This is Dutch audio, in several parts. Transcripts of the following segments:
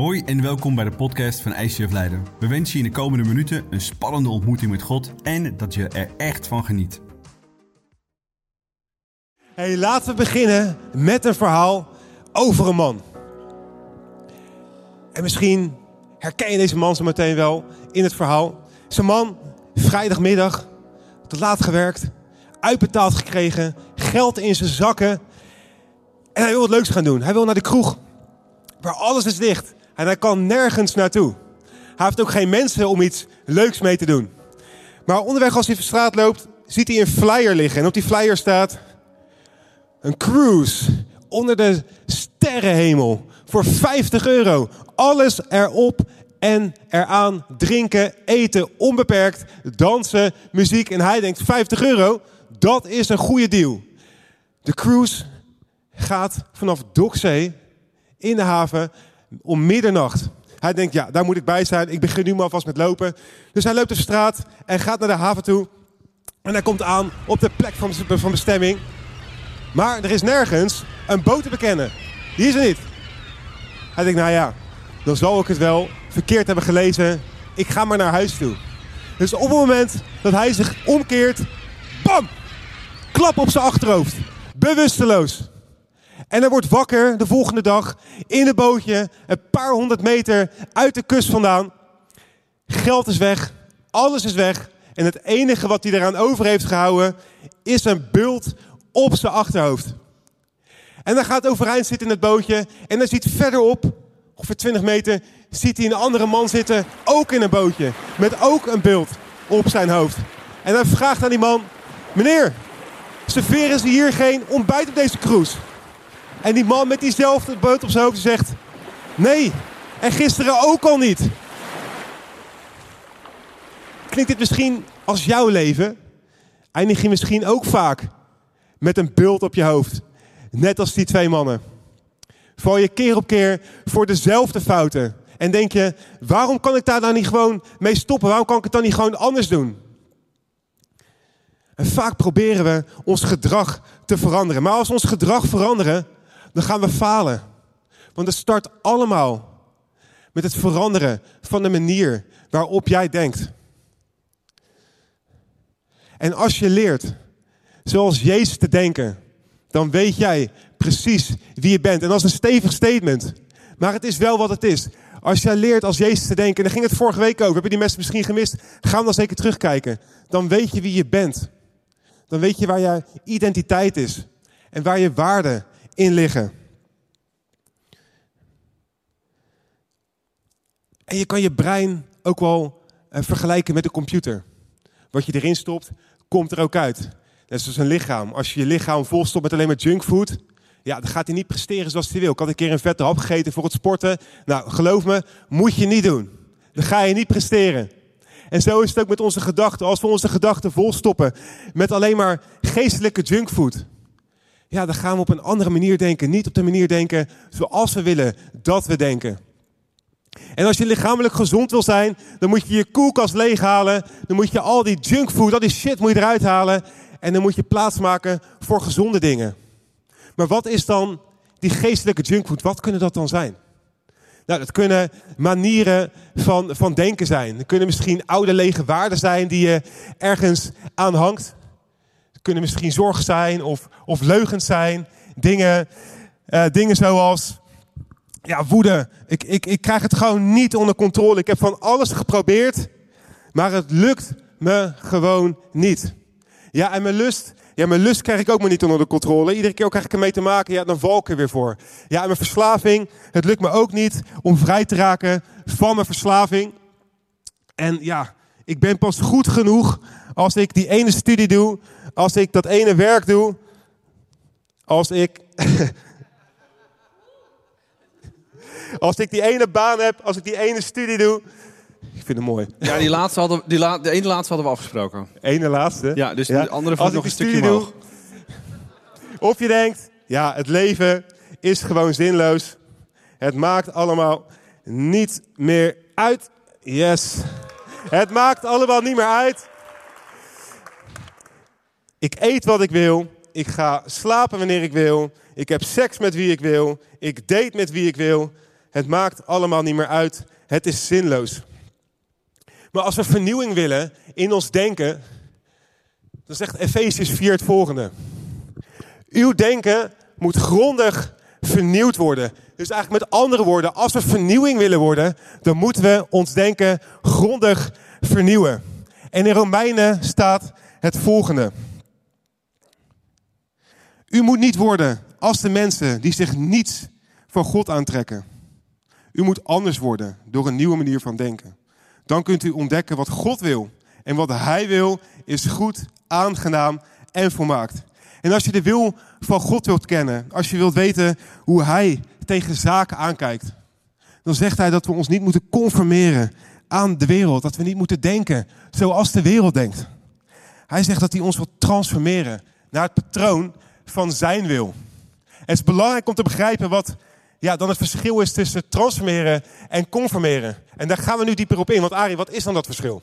Hoi en welkom bij de podcast van ICF Leiden. We wensen je in de komende minuten een spannende ontmoeting met God en dat je er echt van geniet. Hey, laten we beginnen met een verhaal over een man. En misschien herken je deze man zo meteen wel in het verhaal. Zijn man, vrijdagmiddag, te laat gewerkt, uitbetaald gekregen, geld in zijn zakken. En hij wil wat leuks gaan doen. Hij wil naar de kroeg, waar alles is dicht. En hij kan nergens naartoe. Hij heeft ook geen mensen om iets leuks mee te doen. Maar onderweg als hij de straat loopt, ziet hij een flyer liggen. En op die flyer staat een cruise onder de sterrenhemel voor 50 euro. Alles erop en eraan. Drinken, eten, onbeperkt, dansen, muziek. En hij denkt 50 euro, dat is een goede deal. De cruise gaat vanaf Dokzee in de haven om middernacht. Hij denkt, ja, daar moet ik bij zijn. Ik begin nu maar alvast met lopen. Dus hij loopt de straat en gaat naar de haven toe. En hij komt aan op de plek van, van bestemming. Maar er is nergens een boot te bekennen. Die is er niet. Hij denkt, nou ja, dan zal ik het wel verkeerd hebben gelezen. Ik ga maar naar huis toe. Dus op het moment dat hij zich omkeert, bam! Klap op zijn achterhoofd. Bewusteloos. En hij wordt wakker de volgende dag in een bootje, een paar honderd meter uit de kust vandaan. Geld is weg, alles is weg. En het enige wat hij eraan over heeft gehouden is een bult op zijn achterhoofd. En hij gaat overeind zitten in het bootje en hij ziet verderop, ongeveer 20 meter, ziet hij een andere man zitten, ook in een bootje, met ook een bult op zijn hoofd. En hij vraagt aan die man, meneer, serveren ze hier geen ontbijt op deze cruise? En die man met diezelfde boot op zijn hoofd zegt, nee, en gisteren ook al niet. Klinkt dit misschien als jouw leven? Eindig je misschien ook vaak met een bult op je hoofd. Net als die twee mannen. Val je keer op keer voor dezelfde fouten. En denk je, waarom kan ik daar dan niet gewoon mee stoppen? Waarom kan ik het dan niet gewoon anders doen? En vaak proberen we ons gedrag te veranderen. Maar als ons gedrag veranderen, dan gaan we falen. Want het start allemaal met het veranderen van de manier waarop jij denkt. En als je leert zoals Jezus te denken, dan weet jij precies wie je bent. En dat is een stevig statement. Maar het is wel wat het is. Als jij leert als Jezus te denken, en daar ging het vorige week over, hebben die mensen misschien gemist, ga dan zeker terugkijken. Dan weet je wie je bent. Dan weet je waar je identiteit is en waar je waarden in liggen. En je kan je brein ook wel uh, vergelijken met een computer. Wat je erin stopt, komt er ook uit. Net zoals een lichaam. Als je je lichaam volstopt met alleen maar junkfood, ja, dan gaat hij niet presteren zoals hij wil. Ik had een keer een vette hap gegeten voor het sporten. Nou, geloof me, moet je niet doen. Dan ga je niet presteren. En zo is het ook met onze gedachten. Als we onze gedachten volstoppen met alleen maar geestelijke junkfood. Ja, dan gaan we op een andere manier denken. Niet op de manier denken zoals we willen dat we denken. En als je lichamelijk gezond wil zijn, dan moet je je koelkast leeghalen. Dan moet je al die junkfood, al die shit moet je eruit halen. En dan moet je plaatsmaken voor gezonde dingen. Maar wat is dan die geestelijke junkfood? Wat kunnen dat dan zijn? Nou, dat kunnen manieren van, van denken zijn. Dat kunnen misschien oude lege waarden zijn die je ergens aan hangt. Kunnen misschien zorg zijn of, of leugens zijn. Dingen, uh, dingen zoals ja, woede. Ik, ik, ik krijg het gewoon niet onder controle. Ik heb van alles geprobeerd, maar het lukt me gewoon niet. Ja, en mijn lust, ja, mijn lust krijg ik ook maar niet onder de controle. Iedere keer krijg ik ermee te maken, ja, dan val ik er weer voor. Ja, en mijn verslaving, het lukt me ook niet om vrij te raken van mijn verslaving. En ja, ik ben pas goed genoeg als ik die ene studie doe, als ik dat ene werk doe, als ik Als ik die ene baan heb, als ik die ene studie doe. Ik vind het mooi. Ja, die, laatste hadden, die la, de ene laatste hadden we afgesproken. Ene laatste? Ja, dus de andere vond nog een stukje omhoog. Of je denkt, ja, het leven is gewoon zinloos. Het maakt allemaal niet meer uit. Yes. Het maakt allemaal niet meer uit. Ik eet wat ik wil. Ik ga slapen wanneer ik wil. Ik heb seks met wie ik wil. Ik date met wie ik wil. Het maakt allemaal niet meer uit. Het is zinloos. Maar als we vernieuwing willen in ons denken, dan zegt Efesius 4 het volgende. Uw denken moet grondig vernieuwd worden. Dus eigenlijk met andere woorden, als we vernieuwing willen worden, dan moeten we ons denken grondig vernieuwen. En in Romeinen staat het volgende. U moet niet worden als de mensen die zich niets van God aantrekken. U moet anders worden door een nieuwe manier van denken. Dan kunt u ontdekken wat God wil. En wat Hij wil is goed, aangenaam en volmaakt. En als je de wil van God wilt kennen, als je wilt weten hoe Hij tegen zaken aankijkt, dan zegt Hij dat we ons niet moeten conformeren aan de wereld. Dat we niet moeten denken zoals de wereld denkt. Hij zegt dat hij ons wil transformeren naar het patroon van zijn wil. Het is belangrijk om te begrijpen wat ja, dan het verschil is tussen transformeren en conformeren. En daar gaan we nu dieper op in. Want Arie, wat is dan dat verschil?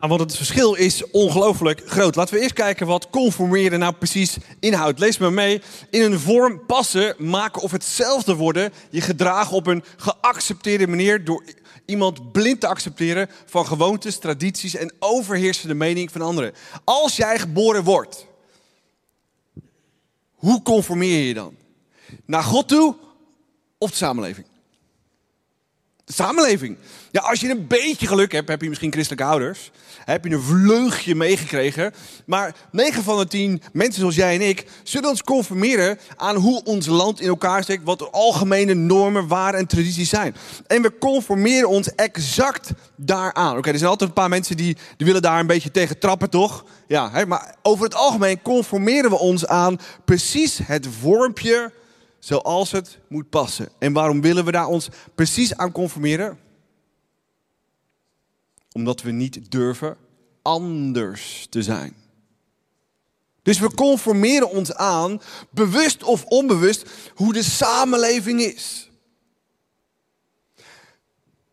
Ja, want het verschil is ongelooflijk groot. Laten we eerst kijken wat conformeren nou precies inhoudt. Lees me mee. In een vorm passen, maken of hetzelfde worden. Je gedragen op een geaccepteerde manier door iemand blind te accepteren van gewoontes, tradities en overheersende mening van anderen. Als jij geboren wordt, hoe conformeer je dan? Naar God toe of de samenleving? Samenleving. Ja, als je een beetje geluk hebt, heb je misschien christelijke ouders. Heb je een vleugje meegekregen. Maar 9 van de 10 mensen zoals jij en ik zullen ons conformeren aan hoe ons land in elkaar steekt. Wat de algemene normen, waarden en tradities zijn. En we conformeren ons exact daaraan. Oké, er zijn altijd een paar mensen die, die willen daar een beetje tegen trappen, toch? Ja, hè, maar over het algemeen conformeren we ons aan precies het vormpje zoals het moet passen. En waarom willen we daar ons precies aan conformeren? Omdat we niet durven anders te zijn. Dus we conformeren ons aan, bewust of onbewust, hoe de samenleving is.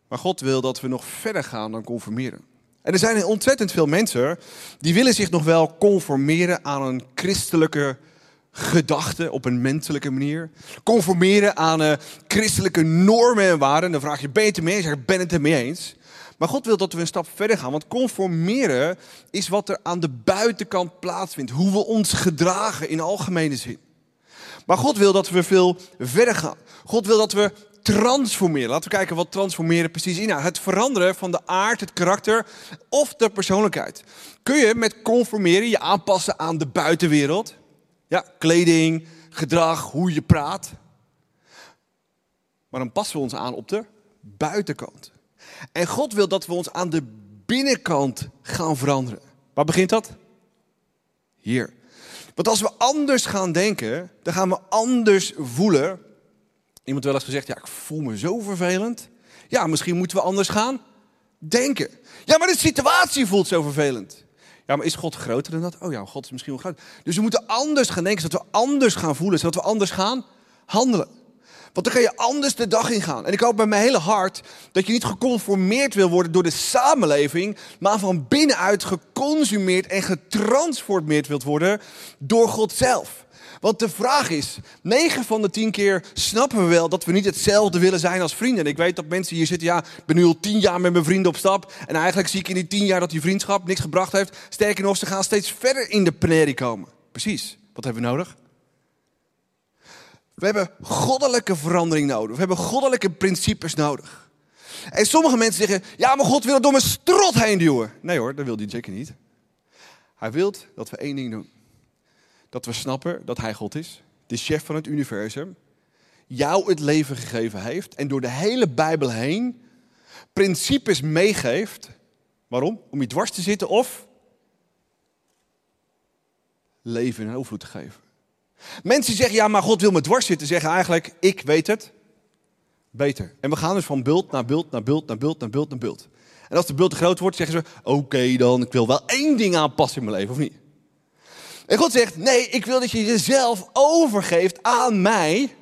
Maar God wil dat we nog verder gaan dan conformeren. En er zijn ontzettend veel mensen die willen zich nog wel conformeren aan een christelijke gedachten op een menselijke manier. Conformeren aan uh, christelijke normen en waarden. Dan vraag je, ben je het ermee eens? Ik ben het ermee eens. Maar God wil dat we een stap verder gaan. Want conformeren is wat er aan de buitenkant plaatsvindt. Hoe we ons gedragen in algemene zin. Maar God wil dat we veel verder gaan. God wil dat we transformeren. Laten we kijken wat transformeren precies inhoudt. Het veranderen van de aard, het karakter of de persoonlijkheid. Kun je met conformeren je aanpassen aan de buitenwereld? Ja, kleding, gedrag, hoe je praat. Maar dan passen we ons aan op de buitenkant. En God wil dat we ons aan de binnenkant gaan veranderen. Waar begint dat? Hier. Want als we anders gaan denken, dan gaan we anders voelen. Iemand wel eens gezegd, ja, ik voel me zo vervelend. Ja, misschien moeten we anders gaan denken. Ja, maar de situatie voelt zo vervelend. Ja, maar is God groter dan dat? Oh ja, God is misschien wel groot. Dus we moeten anders gaan denken, zodat we anders gaan voelen, zodat we anders gaan handelen. Want dan ga je anders de dag ingaan. En ik hoop bij mijn hele hart dat je niet geconformeerd wil worden door de samenleving, maar van binnenuit geconsumeerd en getransformeerd wilt worden door God zelf. Want de vraag is, 9 van de 10 keer snappen we wel dat we niet hetzelfde willen zijn als vrienden. ik weet dat mensen hier zitten, ja, ik ben nu al 10 jaar met mijn vrienden op stap. En eigenlijk zie ik in die 10 jaar dat die vriendschap niks gebracht heeft. Sterker nog, ze gaan steeds verder in de penerie komen. Precies. Wat hebben we nodig? We hebben goddelijke verandering nodig. We hebben goddelijke principes nodig. En sommige mensen zeggen, ja, maar God wil het door mijn strot heen duwen. Nee hoor, dat wil hij zeker niet. Hij wil dat we één ding doen dat we snappen dat Hij God is, de chef van het universum, jou het leven gegeven heeft en door de hele Bijbel heen principes meegeeft. Waarom? Om je dwars te zitten of leven in overvloed te geven. Mensen zeggen, ja, maar God wil me dwars zitten, zeggen eigenlijk, ik weet het beter. En we gaan dus van bult naar bult naar bult naar bult naar bult naar bult. En als de bult te groot wordt, zeggen ze, oké dan, ik wil wel één ding aanpassen in mijn leven, of niet? En God zegt, nee, ik wil dat je jezelf overgeeft aan mij.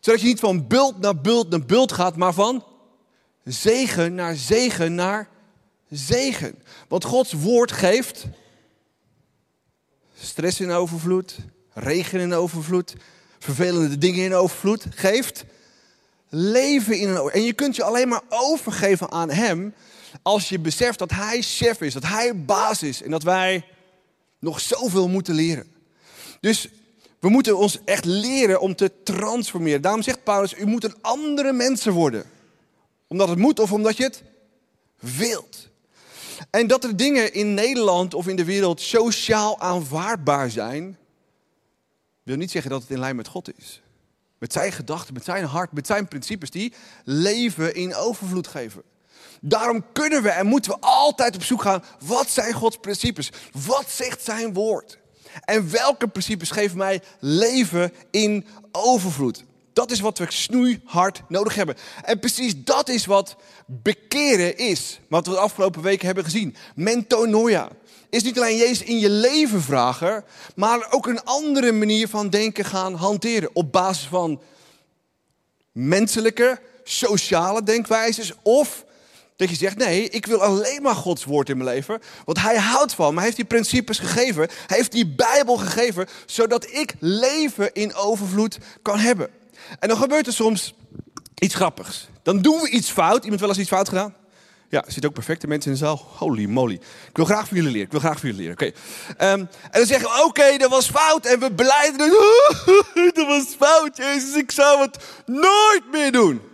Zodat je niet van bult naar bult naar bult gaat, maar van zegen naar zegen naar zegen. Want Gods woord geeft stress in overvloed, regen in overvloed, vervelende dingen in overvloed. Geeft leven in een... En je kunt je alleen maar overgeven aan hem als je beseft dat hij chef is, dat hij baas is en dat wij nog zoveel moeten leren. Dus we moeten ons echt leren om te transformeren. Daarom zegt Paulus, u moet een andere mensen worden. Omdat het moet of omdat je het wilt. En dat er dingen in Nederland of in de wereld sociaal aanvaardbaar zijn, wil niet zeggen dat het in lijn met God is. Met zijn gedachten, met zijn hart, met zijn principes die leven in overvloed geven. Daarom kunnen we en moeten we altijd op zoek gaan. Wat zijn Gods principes? Wat zegt zijn woord? En welke principes geven mij leven in overvloed? Dat is wat we snoeihard nodig hebben. En precies dat is wat bekeren is. Wat we de afgelopen weken hebben gezien. Mentonoia. Is niet alleen Jezus in je leven vragen, maar ook een andere manier van denken gaan hanteren. Op basis van menselijke, sociale denkwijzes of dat je zegt, nee, ik wil alleen maar Gods woord in mijn leven. Want hij houdt van me. Hij heeft die principes gegeven. Hij heeft die Bijbel gegeven. Zodat ik leven in overvloed kan hebben. En dan gebeurt er soms iets grappigs. Dan doen we iets fout. Iemand wel eens iets fout gedaan? Ja, er zitten ook perfecte mensen in de zaal. Holy moly. Ik wil graag voor jullie leren. Ik wil graag voor jullie leren. Oké. Ehm, en dan zeggen we, oké, dat was fout. En we beleiden dat was fout, Jezus. Ik zou het nooit meer doen.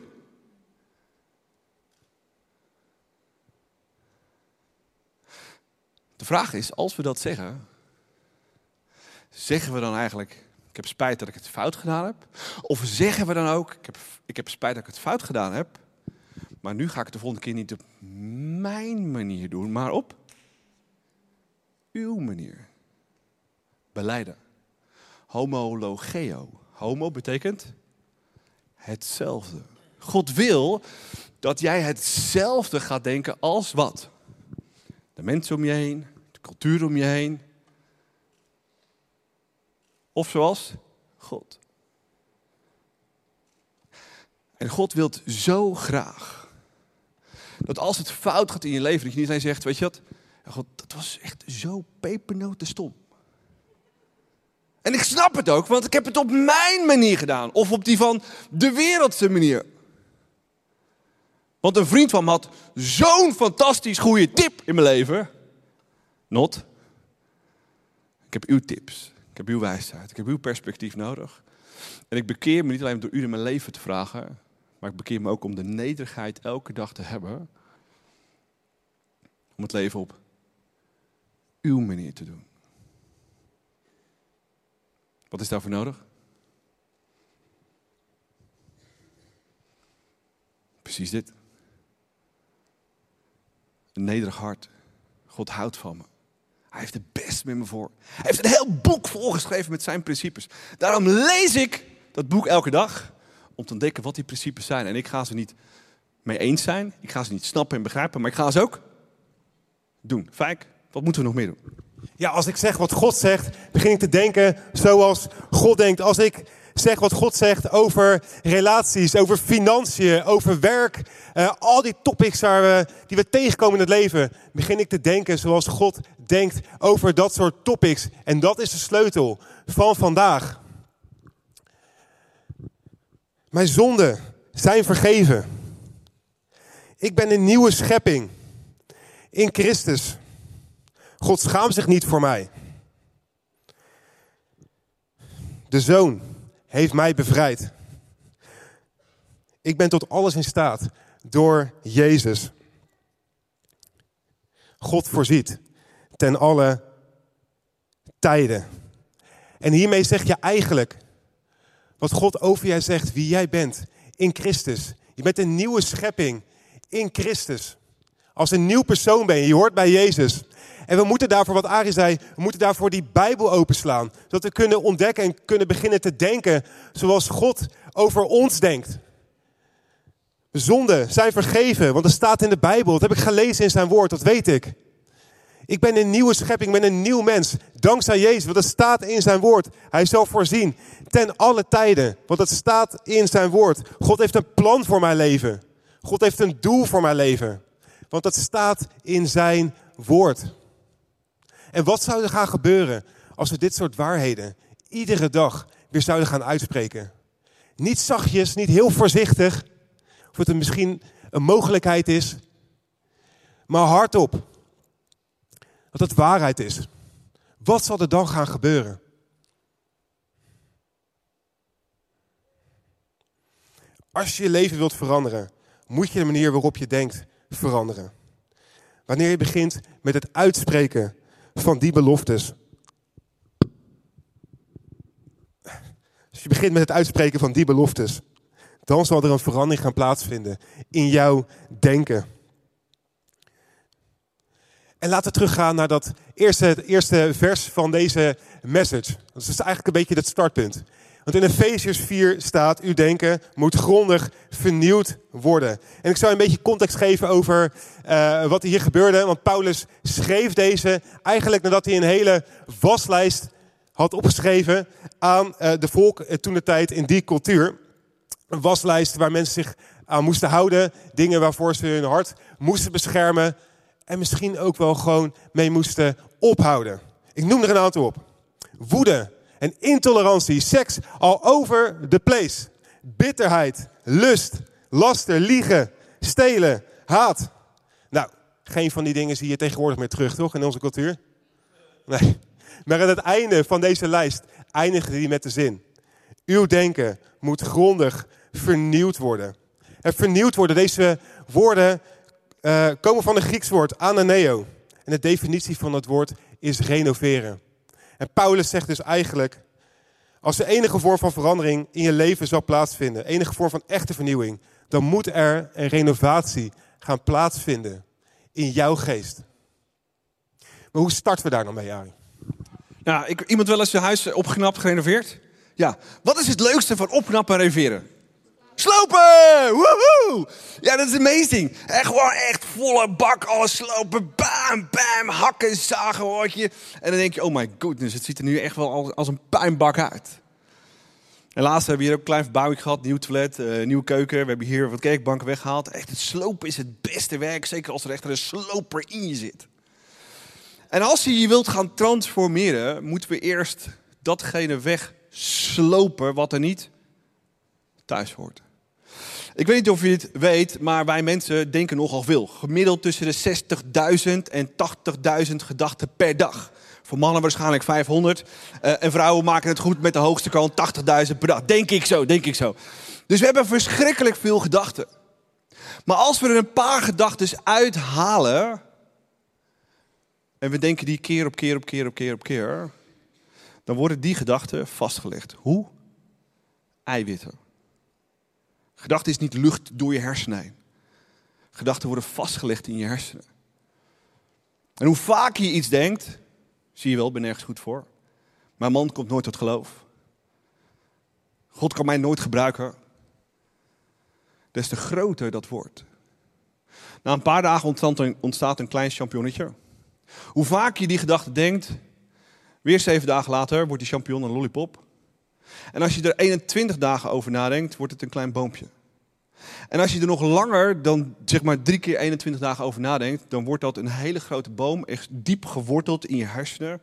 Vraag is, als we dat zeggen, zeggen we dan eigenlijk, ik heb spijt dat ik het fout gedaan heb? Of zeggen we dan ook, ik heb, ik heb spijt dat ik het fout gedaan heb, maar nu ga ik het de volgende keer niet op mijn manier doen, maar op uw manier. Beleiden. Homologeo. Homo betekent hetzelfde. God wil dat jij hetzelfde gaat denken als wat? de mensen om je heen, cultuur om je heen. Of zoals God. En God wil zo graag dat als het fout gaat in je leven, dat je niet alleen zegt, weet je wat, God, dat was echt zo pepernoten stom. En ik snap het ook, want ik heb het op mijn manier gedaan. Of op die van de wereldse manier. Want een vriend van me had zo'n fantastisch goede tip in mijn leven. Not. Ik heb uw tips. Ik heb uw wijsheid. Ik heb uw perspectief nodig. En ik bekeer me niet alleen door u in mijn leven te vragen. Maar ik bekeer me ook om de nederigheid elke dag te hebben. Om het leven op uw manier te doen. Wat is daarvoor nodig? Precies dit. Een nederig hart. God houdt van me. Hij heeft het best met me voor. Hij heeft een heel boek volgeschreven met zijn principes. Daarom lees ik dat boek elke dag om te ontdekken wat die principes zijn. En ik ga ze niet mee eens zijn. Ik ga ze niet snappen en begrijpen, maar ik ga ze ook doen. Fijk, wat moeten we nog meer doen? Ja, als ik zeg wat God zegt, begin ik te denken zoals God denkt. Als ik zeg wat God zegt over relaties, over financiën, over werk. Uh, al die topics waar we, die we tegenkomen in het leven. Begin ik te denken zoals God denkt over dat soort topics. En dat is de sleutel van vandaag. Mijn zonden zijn vergeven. Ik ben een nieuwe schepping in Christus. God schaamt zich niet voor mij. De zoon heeft mij bevrijd. Ik ben tot alles in staat door Jezus. God voorziet ten alle tijden. En hiermee zeg je eigenlijk wat God over jij zegt, wie jij bent in Christus. Je bent een nieuwe schepping in Christus. Als een nieuw persoon ben je, je hoort bij Jezus. En we moeten daarvoor, wat Arie zei, we moeten daarvoor die Bijbel openslaan. Zodat we kunnen ontdekken en kunnen beginnen te denken zoals God over ons denkt. Zonden zijn vergeven, want er staat in de Bijbel. Dat heb ik gelezen in zijn woord, dat weet ik. Ik ben een nieuwe schepping, ik ben een nieuw mens. Dankzij Jezus, want het staat in zijn woord. Hij zal voorzien ten alle tijden, want het staat in zijn woord. God heeft een plan voor mijn leven. God heeft een doel voor mijn leven. Want het staat in zijn woord. En wat zou er gaan gebeuren als we dit soort waarheden iedere dag weer zouden gaan uitspreken? Niet zachtjes, niet heel voorzichtig, Of het misschien een mogelijkheid is. Maar hardop. Dat het waarheid is. Wat zal er dan gaan gebeuren? Als je je leven wilt veranderen, moet je de manier waarop je denkt veranderen. Wanneer je begint met het uitspreken van die beloftes. Als je begint met het uitspreken van die beloftes, dan zal er een verandering gaan plaatsvinden in jouw denken. En laten we teruggaan naar dat eerste, eerste vers van deze message. Dat is eigenlijk een beetje het startpunt. Want in Efeziërs 4 staat, uw denken moet grondig vernieuwd worden. En ik zou een beetje context geven over uh, wat hier gebeurde. Want Paulus schreef deze eigenlijk nadat hij een hele waslijst had opgeschreven aan uh, de volk uh, toen de tijd in die cultuur. Een waslijst waar mensen zich aan moesten houden. Dingen waarvoor ze hun hart moesten beschermen. En misschien ook wel gewoon mee moesten ophouden. Ik noem er een aantal op. Woede, en intolerantie, seks all over the place. Bitterheid, lust, laster, liegen, stelen, haat. Nou, geen van die dingen zie je tegenwoordig meer terug, toch, in onze cultuur? Nee. Maar aan het einde van deze lijst eindigt die met de zin. Uw denken moet grondig vernieuwd worden. En vernieuwd worden, deze woorden uh, komen van een Grieks woord, ananeo. En de definitie van dat woord is renoveren. En Paulus zegt dus eigenlijk, als er enige vorm van verandering in je leven zal plaatsvinden, enige vorm van echte vernieuwing, dan moet er een renovatie gaan plaatsvinden in jouw geest. Maar hoe starten we daar dan mee, Ari? Nou, ik, iemand wel eens zijn huis opgeknapt, gerenoveerd? Ja. Wat is het leukste van opknappen en renoveren? Slopen! Woehoe! Ja, dat is amazing. En gewoon echt volle bak, alles slopen. Bam, bam, hakken, zagen, hoor je. En dan denk je, oh my goodness, het ziet er nu echt wel als, als een puinbak uit. En laatst hebben we hier ook een klein verbouwing gehad. Nieuw toilet, uh, nieuwe keuken. We hebben hier wat kerkbanken weggehaald. Echt, het slopen is het beste werk. Zeker als er echt een sloper in je zit. En als je je wilt gaan transformeren, moeten we eerst datgene wegslopen wat er niet thuis hoort. Ik weet niet of je het weet, maar wij mensen denken nogal veel. Gemiddeld tussen de 60.000 en 80.000 gedachten per dag. Voor mannen waarschijnlijk 500. Uh, en vrouwen maken het goed met de hoogste kant 80.000 per dag. Denk ik zo, denk ik zo. Dus we hebben verschrikkelijk veel gedachten. Maar als we er een paar gedachten uithalen. En we denken die keer op keer op keer op keer op keer. Dan worden die gedachten vastgelegd. Hoe? Eiwitten. Gedachte is niet lucht door je hersenen. Gedachten worden vastgelegd in je hersenen. En hoe vaak je iets denkt, zie je wel, ik ben nergens goed voor. Mijn man komt nooit tot geloof. God kan mij nooit gebruiken. Des te groter dat wordt. Na een paar dagen ontstaat een, klein champignonnetje. Hoe vaak je die gedachte denkt, weer zeven dagen later wordt die champignon een lollipop. En als je er 21 dagen over nadenkt, wordt het een klein boompje. En als je er nog langer dan zeg maar drie keer 21 dagen over nadenkt, dan wordt dat een hele grote boom, echt diep geworteld in je hersenen.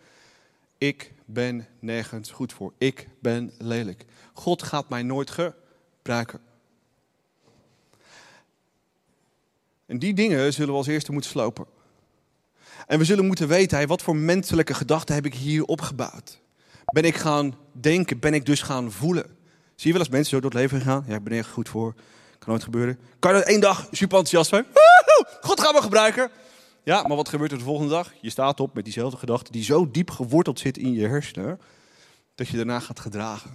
Ik ben nergens goed voor. Ik ben lelijk. God gaat mij nooit gebruiken. En die dingen zullen we als eerste moeten slopen. En we zullen moeten weten, wat voor menselijke gedachten heb ik hier opgebouwd? Ben ik gaan denken? Ben ik dus gaan voelen? Zie je wel eens mensen zo door het leven gaan? Ja, ik ben er goed voor. Kan nooit gebeuren. Kan dat één dag super enthousiast zijn? God gaat me gebruiken. Ja, maar wat gebeurt er de volgende dag? Je staat op met diezelfde gedachte die zo diep geworteld zit in je hersenen, dat je daarna gaat gedragen.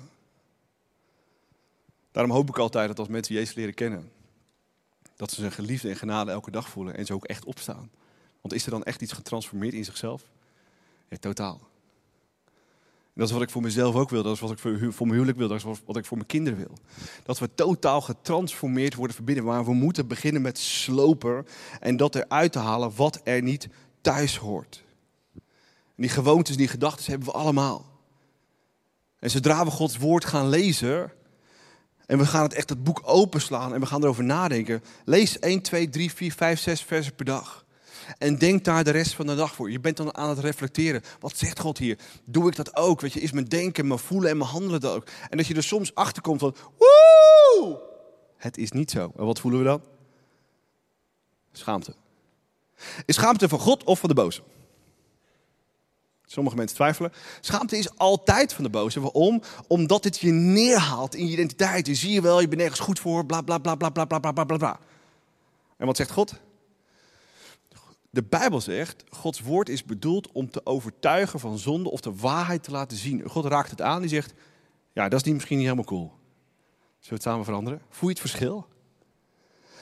Daarom hoop ik altijd dat als mensen Jezus leren kennen, dat ze zijn geliefde en genade elke dag voelen en ze ook echt opstaan. Want is er dan echt iets getransformeerd in zichzelf? Ja, totaal dat is wat ik voor mezelf ook wil. Dat is wat ik voor, voor mijn huwelijk wil. Dat is wat ik voor mijn kinderen wil. Dat we totaal getransformeerd worden verbinden. Maar we moeten beginnen met sloper. En dat eruit te halen wat er niet thuis hoort. En die gewoontes, die gedachten hebben we allemaal. En zodra we Gods woord gaan lezen. En we gaan het echt het boek openslaan. En we gaan erover nadenken. Lees 1, 2, 3, 4, 5, 6 versen per dag. En denk daar de rest van de dag voor. Je bent dan aan het reflecteren. Wat zegt God hier? Doe ik dat ook? Weet je, is mijn denken, mijn voelen en mijn handelen dat ook? En dat je er soms achter komt van, woe! het is niet zo. En wat voelen we dan? Schaamte. Is schaamte van God of van de boze? Sommige mensen twijfelen. Schaamte is altijd van de boze. Waarom? Omdat het je neerhaalt in je identiteit. Je zie je wel, je bent nergens goed voor, bla bla bla bla bla bla bla bla bla. En wat zegt God? De Bijbel zegt, Gods woord is bedoeld om te overtuigen van zonde of de waarheid te laten zien. God raakt het aan, die zegt, ja, dat is niet, misschien niet helemaal cool. Zullen we het samen veranderen? Voel je het verschil?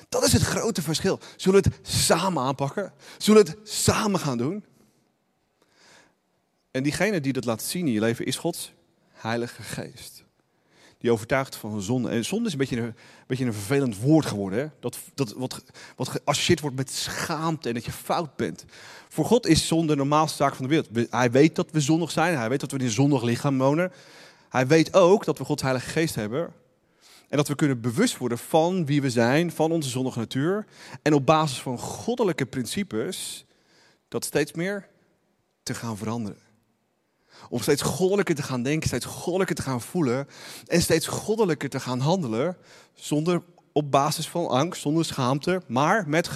Dat is het grote verschil. Zullen we het samen aanpakken? Zullen we het samen gaan doen? En diegene die dat laat zien in je leven is Gods Heilige Geest. Die overtuigt van zonde. En zonde is een beetje een, beetje een vervelend woord geworden. Hè? Dat, dat wat, wat geassocieerd wordt met schaamte en dat je fout bent. Voor God is zonde de normaalste zaak van de wereld. Hij weet dat we zondig zijn. Hij weet dat we in een zondig lichaam wonen. Hij weet ook dat we Gods Heilige Geest hebben. En dat we kunnen bewust worden van wie we zijn, van onze zondige natuur. En op basis van goddelijke principes dat steeds meer te gaan veranderen. Om steeds goddelijker te gaan denken, steeds goddelijker te gaan voelen en steeds goddelijker te gaan handelen. Zonder op basis van angst, zonder schaamte, maar met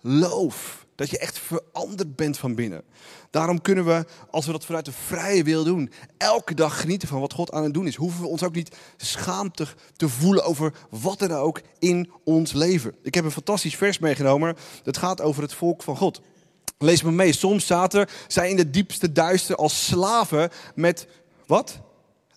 geloof. Dat je echt veranderd bent van binnen. Daarom kunnen we, als we dat vanuit de vrije wil doen, elke dag genieten van wat God aan het doen is. Hoeven we ons ook niet schaamtig te voelen over wat er ook in ons leven. Ik heb een fantastisch vers meegenomen. Dat gaat over het volk van God. Lees me mee. Soms zaten zij in de diepste duister als slaven met wat?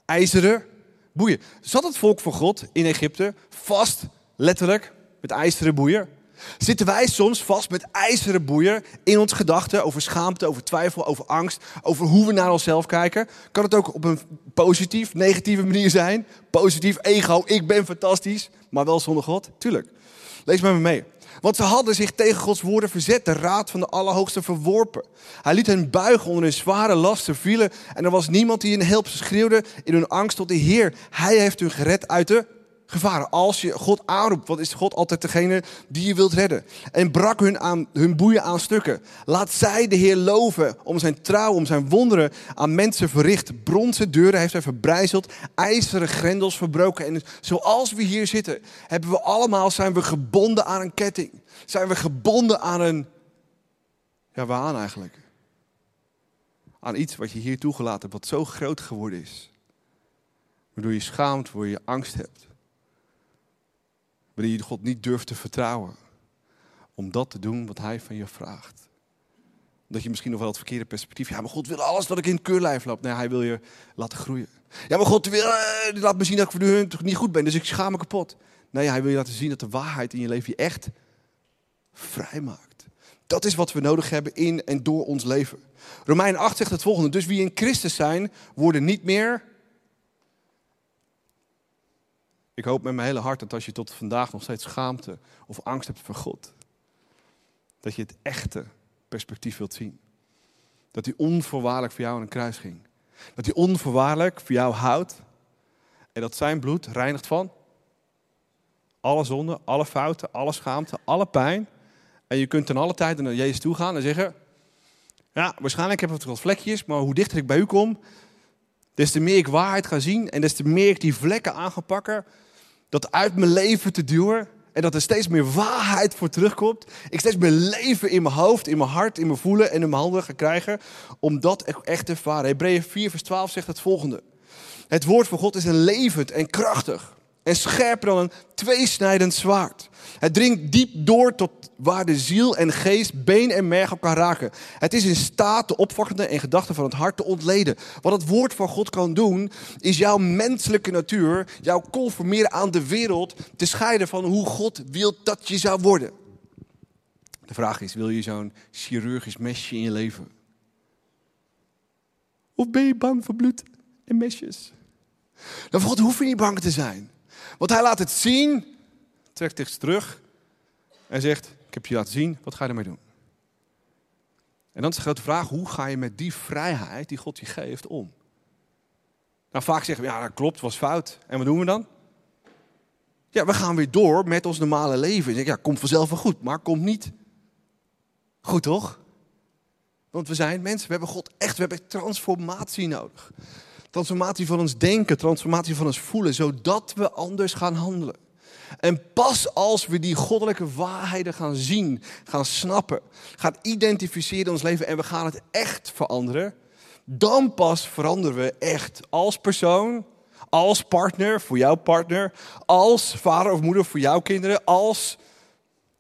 IJzeren boeien. Zat het volk van God in Egypte vast, letterlijk, met ijzeren boeien? Zitten wij soms vast met ijzeren boeien in ons gedachten over schaamte, over twijfel, over angst, over hoe we naar onszelf kijken? Kan het ook op een positief, negatieve manier zijn? Positief ego, ik ben fantastisch, maar wel zonder God? Tuurlijk. Lees me mee. Want ze hadden zich tegen Gods woorden verzet, de raad van de Allerhoogste verworpen. Hij liet hen buigen onder hun zware lasten vielen en er was niemand die hen hulp schreeuwde in hun angst tot de Heer. Hij heeft hun gered uit de gevaren. Als je God aanroept, wat is God altijd degene die je wilt redden. En brak hun, aan, hun boeien aan stukken. Laat zij de Heer loven om zijn trouw, om zijn wonderen aan mensen verricht. Bronzen deuren heeft hij verbrijzeld, ijzeren grendels verbroken. En zoals we hier zitten, hebben we allemaal, zijn we gebonden aan een ketting. Zijn we gebonden aan een, ja waaraan eigenlijk? Aan iets wat je hier toegelaten hebt, wat zo groot geworden is. Waardoor je schaamt, waardoor je angst hebt. Wanneer je God niet durft te vertrouwen. Om dat te doen wat Hij van je vraagt. Dat je misschien nog wel het verkeerde perspectief. Ja, maar God wil alles dat ik in het keurlijf loop. Nee, Hij wil je laten groeien. Ja, maar God wil, uh, laat me zien dat ik hun toch niet goed ben. Dus ik schaam me kapot. Nee, Hij wil je laten zien dat de waarheid in je leven je echt vrij maakt. Dat is wat we nodig hebben in en door ons leven. Romein 8 zegt het volgende. Dus wie in Christus zijn, worden niet meer ik hoop met mijn hele hart dat als je tot vandaag nog steeds schaamte of angst hebt voor God, dat je het echte perspectief wilt zien. Dat hij onvoorwaardelijk voor jou aan een kruis ging. Dat hij onvoorwaardelijk voor jou houdt. En dat zijn bloed reinigt van alle zonden, alle fouten, alle schaamte, alle pijn. En je kunt ten alle tijde naar Jezus toe gaan en zeggen: Ja, waarschijnlijk heb ik wat vlekjes, maar hoe dichter ik bij u kom, des te meer ik waarheid ga zien en des te meer ik die vlekken aan ga pakken, dat uit mijn leven te duwen en dat er steeds meer waarheid voor terugkomt. Ik steeds meer leven in mijn hoofd, in mijn hart, in mijn voelen en in mijn handen ga krijgen om dat echt te ervaren. Hebreeën 4 vers 12 zegt het volgende. Het woord van God is een levend en krachtig en scherper dan een tweesnijdend zwaard. Het dringt diep door tot waar de ziel en geest, been en merg elkaar raken. Het is in staat de opvattende en gedachten van het hart te ontleden. Wat het woord van God kan doen, is jouw menselijke natuur, jouw conformeren aan de wereld, te scheiden van hoe God wil dat je zou worden. De vraag is, wil je zo'n chirurgisch mesje in je leven? Of ben je bang voor bloed en mesjes? Nou, voor God hoef je niet bang te zijn. Want hij laat het zien, trekt zich terug en zegt: Ik heb je laten zien, wat ga je ermee doen? En dan is de grote vraag: hoe ga je met die vrijheid die God je geeft om? Nou, vaak zeggen we: Ja, dat klopt, was fout. En wat doen we dan? Ja, we gaan weer door met ons normale leven. En ja, komt vanzelf wel goed, maar komt niet goed, toch? Want we zijn mensen, we hebben God echt, we hebben transformatie nodig. Transformatie van ons denken, transformatie van ons voelen, zodat we anders gaan handelen. En pas als we die goddelijke waarheden gaan zien, gaan snappen, gaan identificeren in ons leven en we gaan het echt veranderen, dan pas veranderen we echt als persoon, als partner voor jouw partner, als vader of moeder voor jouw kinderen, als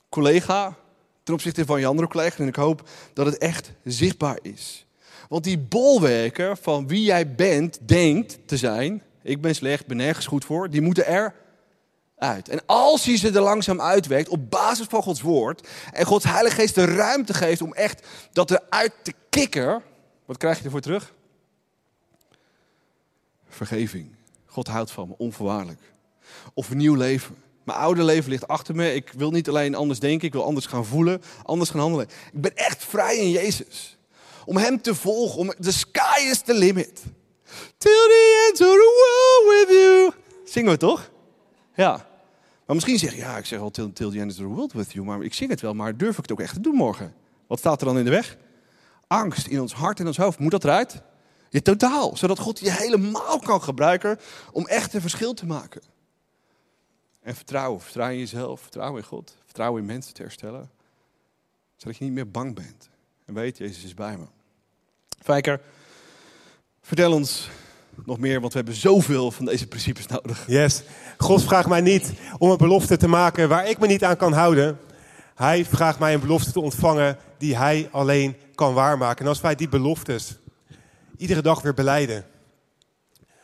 collega ten opzichte van je andere collega's. En ik hoop dat het echt zichtbaar is. Want die bolwerken van wie jij bent, denkt te zijn, ik ben slecht, ben nergens goed voor, die moeten er uit. En als je ze er langzaam uitwerkt op basis van Gods woord en Gods Heilige Geest de ruimte geeft om echt dat eruit te kikken, wat krijg je ervoor terug? Vergeving. God houdt van me, onvoorwaardelijk. Of een nieuw leven. Mijn oude leven ligt achter me. Ik wil niet alleen anders denken, ik wil anders gaan voelen, anders gaan handelen. Ik ben echt vrij in Jezus. Om Hem te volgen, om the sky is the limit. Till the end of the world with you. Zingen we toch? Ja. Maar misschien zeg je, ja, ik zeg al till, till the end of the world with you. Maar ik zing het wel, maar durf ik het ook echt te doen morgen? Wat staat er dan in de weg? Angst in ons hart en ons hoofd. Moet dat eruit? Je totaal. Zodat God je helemaal kan gebruiken om echt een verschil te maken. En vertrouwen. Vertrouwen in jezelf. Vertrouwen in God. Vertrouwen in mensen te herstellen. Zodat je niet meer bang bent. En weet, Jezus is bij me. Fijker, vertel ons nog meer, want we hebben zoveel van deze principes nodig. Yes. God vraagt mij niet om een belofte te maken waar ik me niet aan kan houden. Hij vraagt mij een belofte te ontvangen die hij alleen kan waarmaken. En als wij die beloftes iedere dag weer beleiden,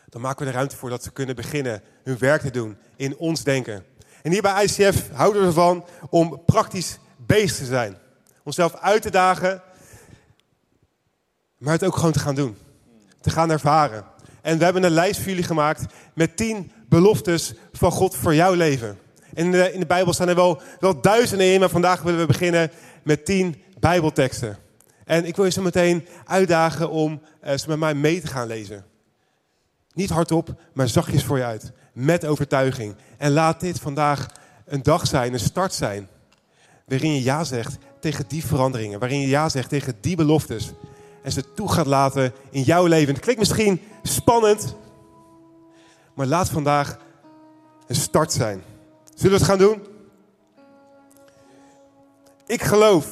dan maken we er ruimte voor dat ze kunnen beginnen hun werk te doen in ons denken. En hier bij ICF houden we ervan om praktisch bezig te zijn. Onszelf uit te dagen, maar het ook gewoon te gaan doen. Te gaan ervaren. En we hebben een lijst voor jullie gemaakt met tien beloftes van God voor jouw leven. En in de, in de Bijbel staan er wel, wel duizenden in, maar vandaag willen we beginnen met tien Bijbelteksten. En ik wil je zo meteen uitdagen om uh, ze met mij mee te gaan lezen. Niet hardop, maar zachtjes voor je uit. Met overtuiging. En laat dit vandaag een dag zijn, een start zijn. Waarin je ja zegt tegen die veranderingen. Waarin je ja zegt tegen die beloftes. En ze toe gaat laten in jouw leven. Het klinkt misschien spannend. Maar laat vandaag een start zijn. Zullen we het gaan doen? Ik geloof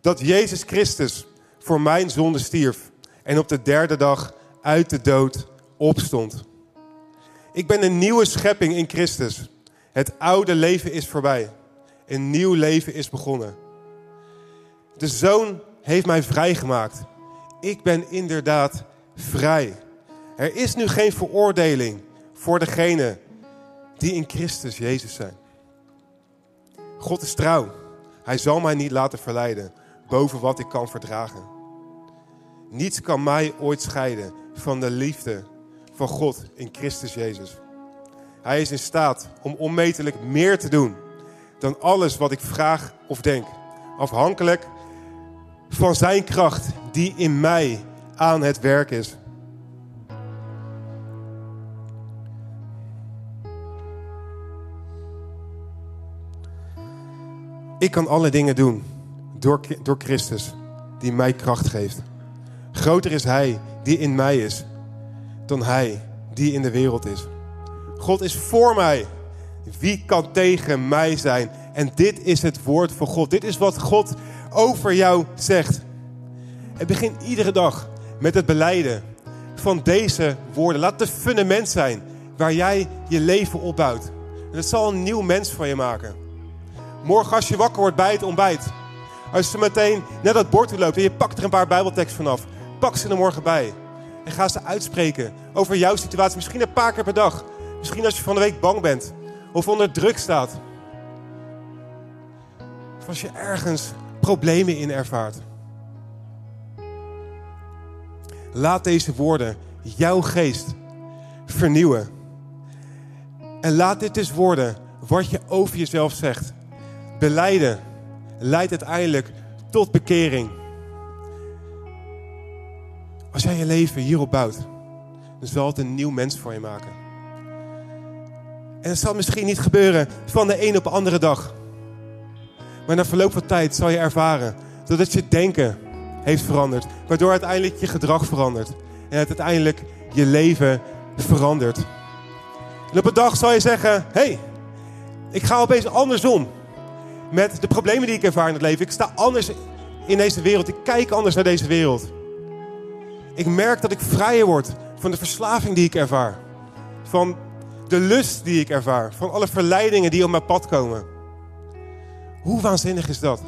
dat Jezus Christus voor mijn zonde stierf. En op de derde dag uit de dood opstond. Ik ben een nieuwe schepping in Christus. Het oude leven is voorbij. Een nieuw leven is begonnen. De Zoon heeft mij vrijgemaakt. Ik ben inderdaad vrij. Er is nu geen veroordeling voor degenen die in Christus Jezus zijn. God is trouw. Hij zal mij niet laten verleiden boven wat ik kan verdragen. Niets kan mij ooit scheiden van de liefde van God in Christus Jezus. Hij is in staat om onmetelijk meer te doen dan alles wat ik vraag of denk. Afhankelijk van zijn kracht die in mij aan het werk is. Ik kan alle dingen doen door, door Christus die mij kracht geeft. Groter is Hij die in mij is dan Hij die in de wereld is. God is voor mij. Wie kan tegen mij zijn? En dit is het woord van God. Dit is wat God over jou zegt. En begin iedere dag met het beleiden van deze woorden. Laat het fundament zijn waar jij je leven opbouwt. En het zal een nieuw mens van je maken. Morgen als je wakker wordt bij het ontbijt. Als je meteen naar dat bord toe loopt en je pakt er een paar bijbelteksten vanaf. Pak ze er morgen bij. En ga ze uitspreken over jouw situatie. Misschien een paar keer per dag. Misschien als je van de week bang bent. Of onder druk staat. Of als je ergens problemen in ervaart. Laat deze woorden jouw geest vernieuwen. En laat dit dus worden wat je over jezelf zegt. Beleiden leidt uiteindelijk tot bekering. Als jij je leven hierop bouwt, dan zal het een nieuw mens voor je maken. En het zal misschien niet gebeuren van de een op de andere dag. Maar na verloop van tijd zal je ervaren dat het je denken heeft veranderd. Waardoor uiteindelijk je gedrag verandert. En het uiteindelijk je leven verandert. En op een dag zal je zeggen: hey, Ik ga opeens andersom met de problemen die ik ervaar in het leven. Ik sta anders in deze wereld. Ik kijk anders naar deze wereld. Ik merk dat ik vrijer word van de verslaving die ik ervaar. Van de lust die ik ervaar. Van alle verleidingen die op mijn pad komen. Hoe waanzinnig is dat?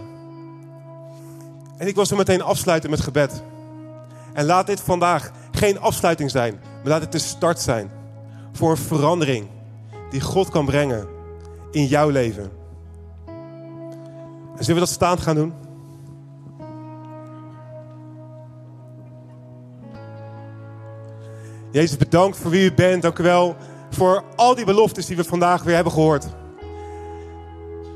En ik wil zo meteen afsluiten met gebed. En laat dit vandaag geen afsluiting zijn, maar laat het de start zijn voor een verandering die God kan brengen in jouw leven. En zullen we dat staand gaan doen? Jezus, bedankt voor wie u bent. Dank u wel voor al die beloftes die we vandaag weer hebben gehoord.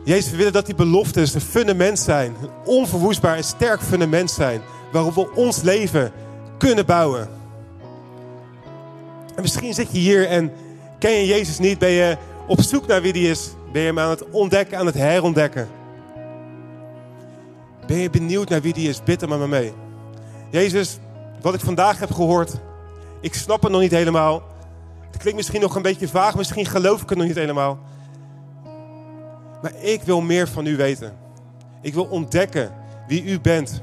Jezus, we willen dat die beloftes een fundament zijn. Een onverwoestbaar en sterk fundament zijn. Waarop we ons leven kunnen bouwen. En misschien zit je hier en ken je Jezus niet. Ben je op zoek naar wie die is. Ben je hem aan het ontdekken, aan het herontdekken. Ben je benieuwd naar wie die is? Bid er maar mee. Jezus, wat ik vandaag heb gehoord. Ik snap het nog niet helemaal. Het klinkt misschien nog een beetje vaag. Misschien geloof ik het nog niet helemaal. Maar ik wil meer van u weten. Ik wil ontdekken wie u bent.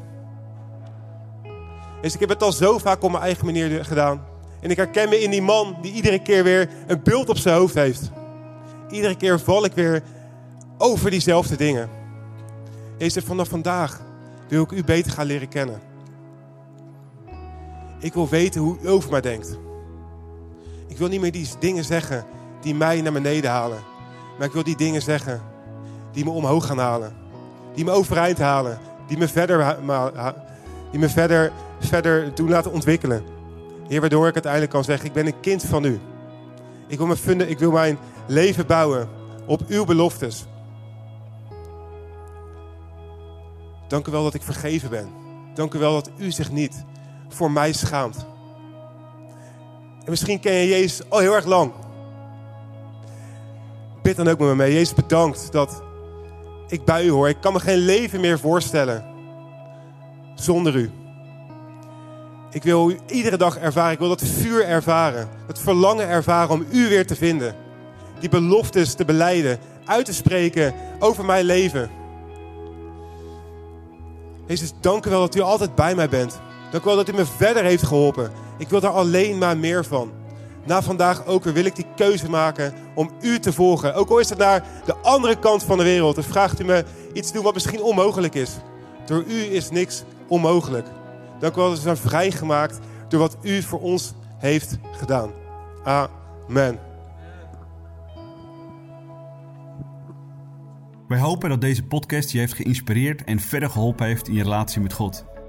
Dus ik heb het al zo vaak op mijn eigen manier gedaan. En ik herken me in die man die iedere keer weer een beeld op zijn hoofd heeft. Iedere keer val ik weer over diezelfde dingen. Jezus, vanaf vandaag wil ik u beter gaan leren kennen. Ik wil weten hoe u over mij denkt. Ik wil niet meer die dingen zeggen die mij naar beneden halen. Maar ik wil die dingen zeggen die me omhoog gaan halen. Die me overeind halen. Die me verder, die me verder, verder doen laten ontwikkelen. Heer, waardoor ik uiteindelijk kan zeggen, ik ben een kind van u. Ik wil, mijn, ik wil mijn leven bouwen op uw beloftes. Dank u wel dat ik vergeven ben. Dank u wel dat u zich niet voor mij schaamt. En misschien ken je Jezus al heel erg lang. Bid dan ook met me mee. Jezus, bedankt dat ik bij u hoor. Ik kan me geen leven meer voorstellen zonder u. Ik wil u iedere dag ervaren. Ik wil dat vuur ervaren. Dat verlangen ervaren om u weer te vinden. Die beloftes te beleiden. Uit te spreken over mijn leven. Jezus, dank u wel dat u altijd bij mij bent. Dank u wel dat u me verder heeft geholpen. Ik wil daar alleen maar meer van. Na vandaag ook weer wil ik die keuze maken om u te volgen. Ook al is het naar de andere kant van de wereld. Dan vraagt u me iets te doen wat misschien onmogelijk is. Door u is niks onmogelijk. Dank u wel dat we zijn vrijgemaakt door wat u voor ons heeft gedaan. Amen. Wij hopen dat deze podcast je heeft geïnspireerd en verder geholpen heeft in je relatie met God.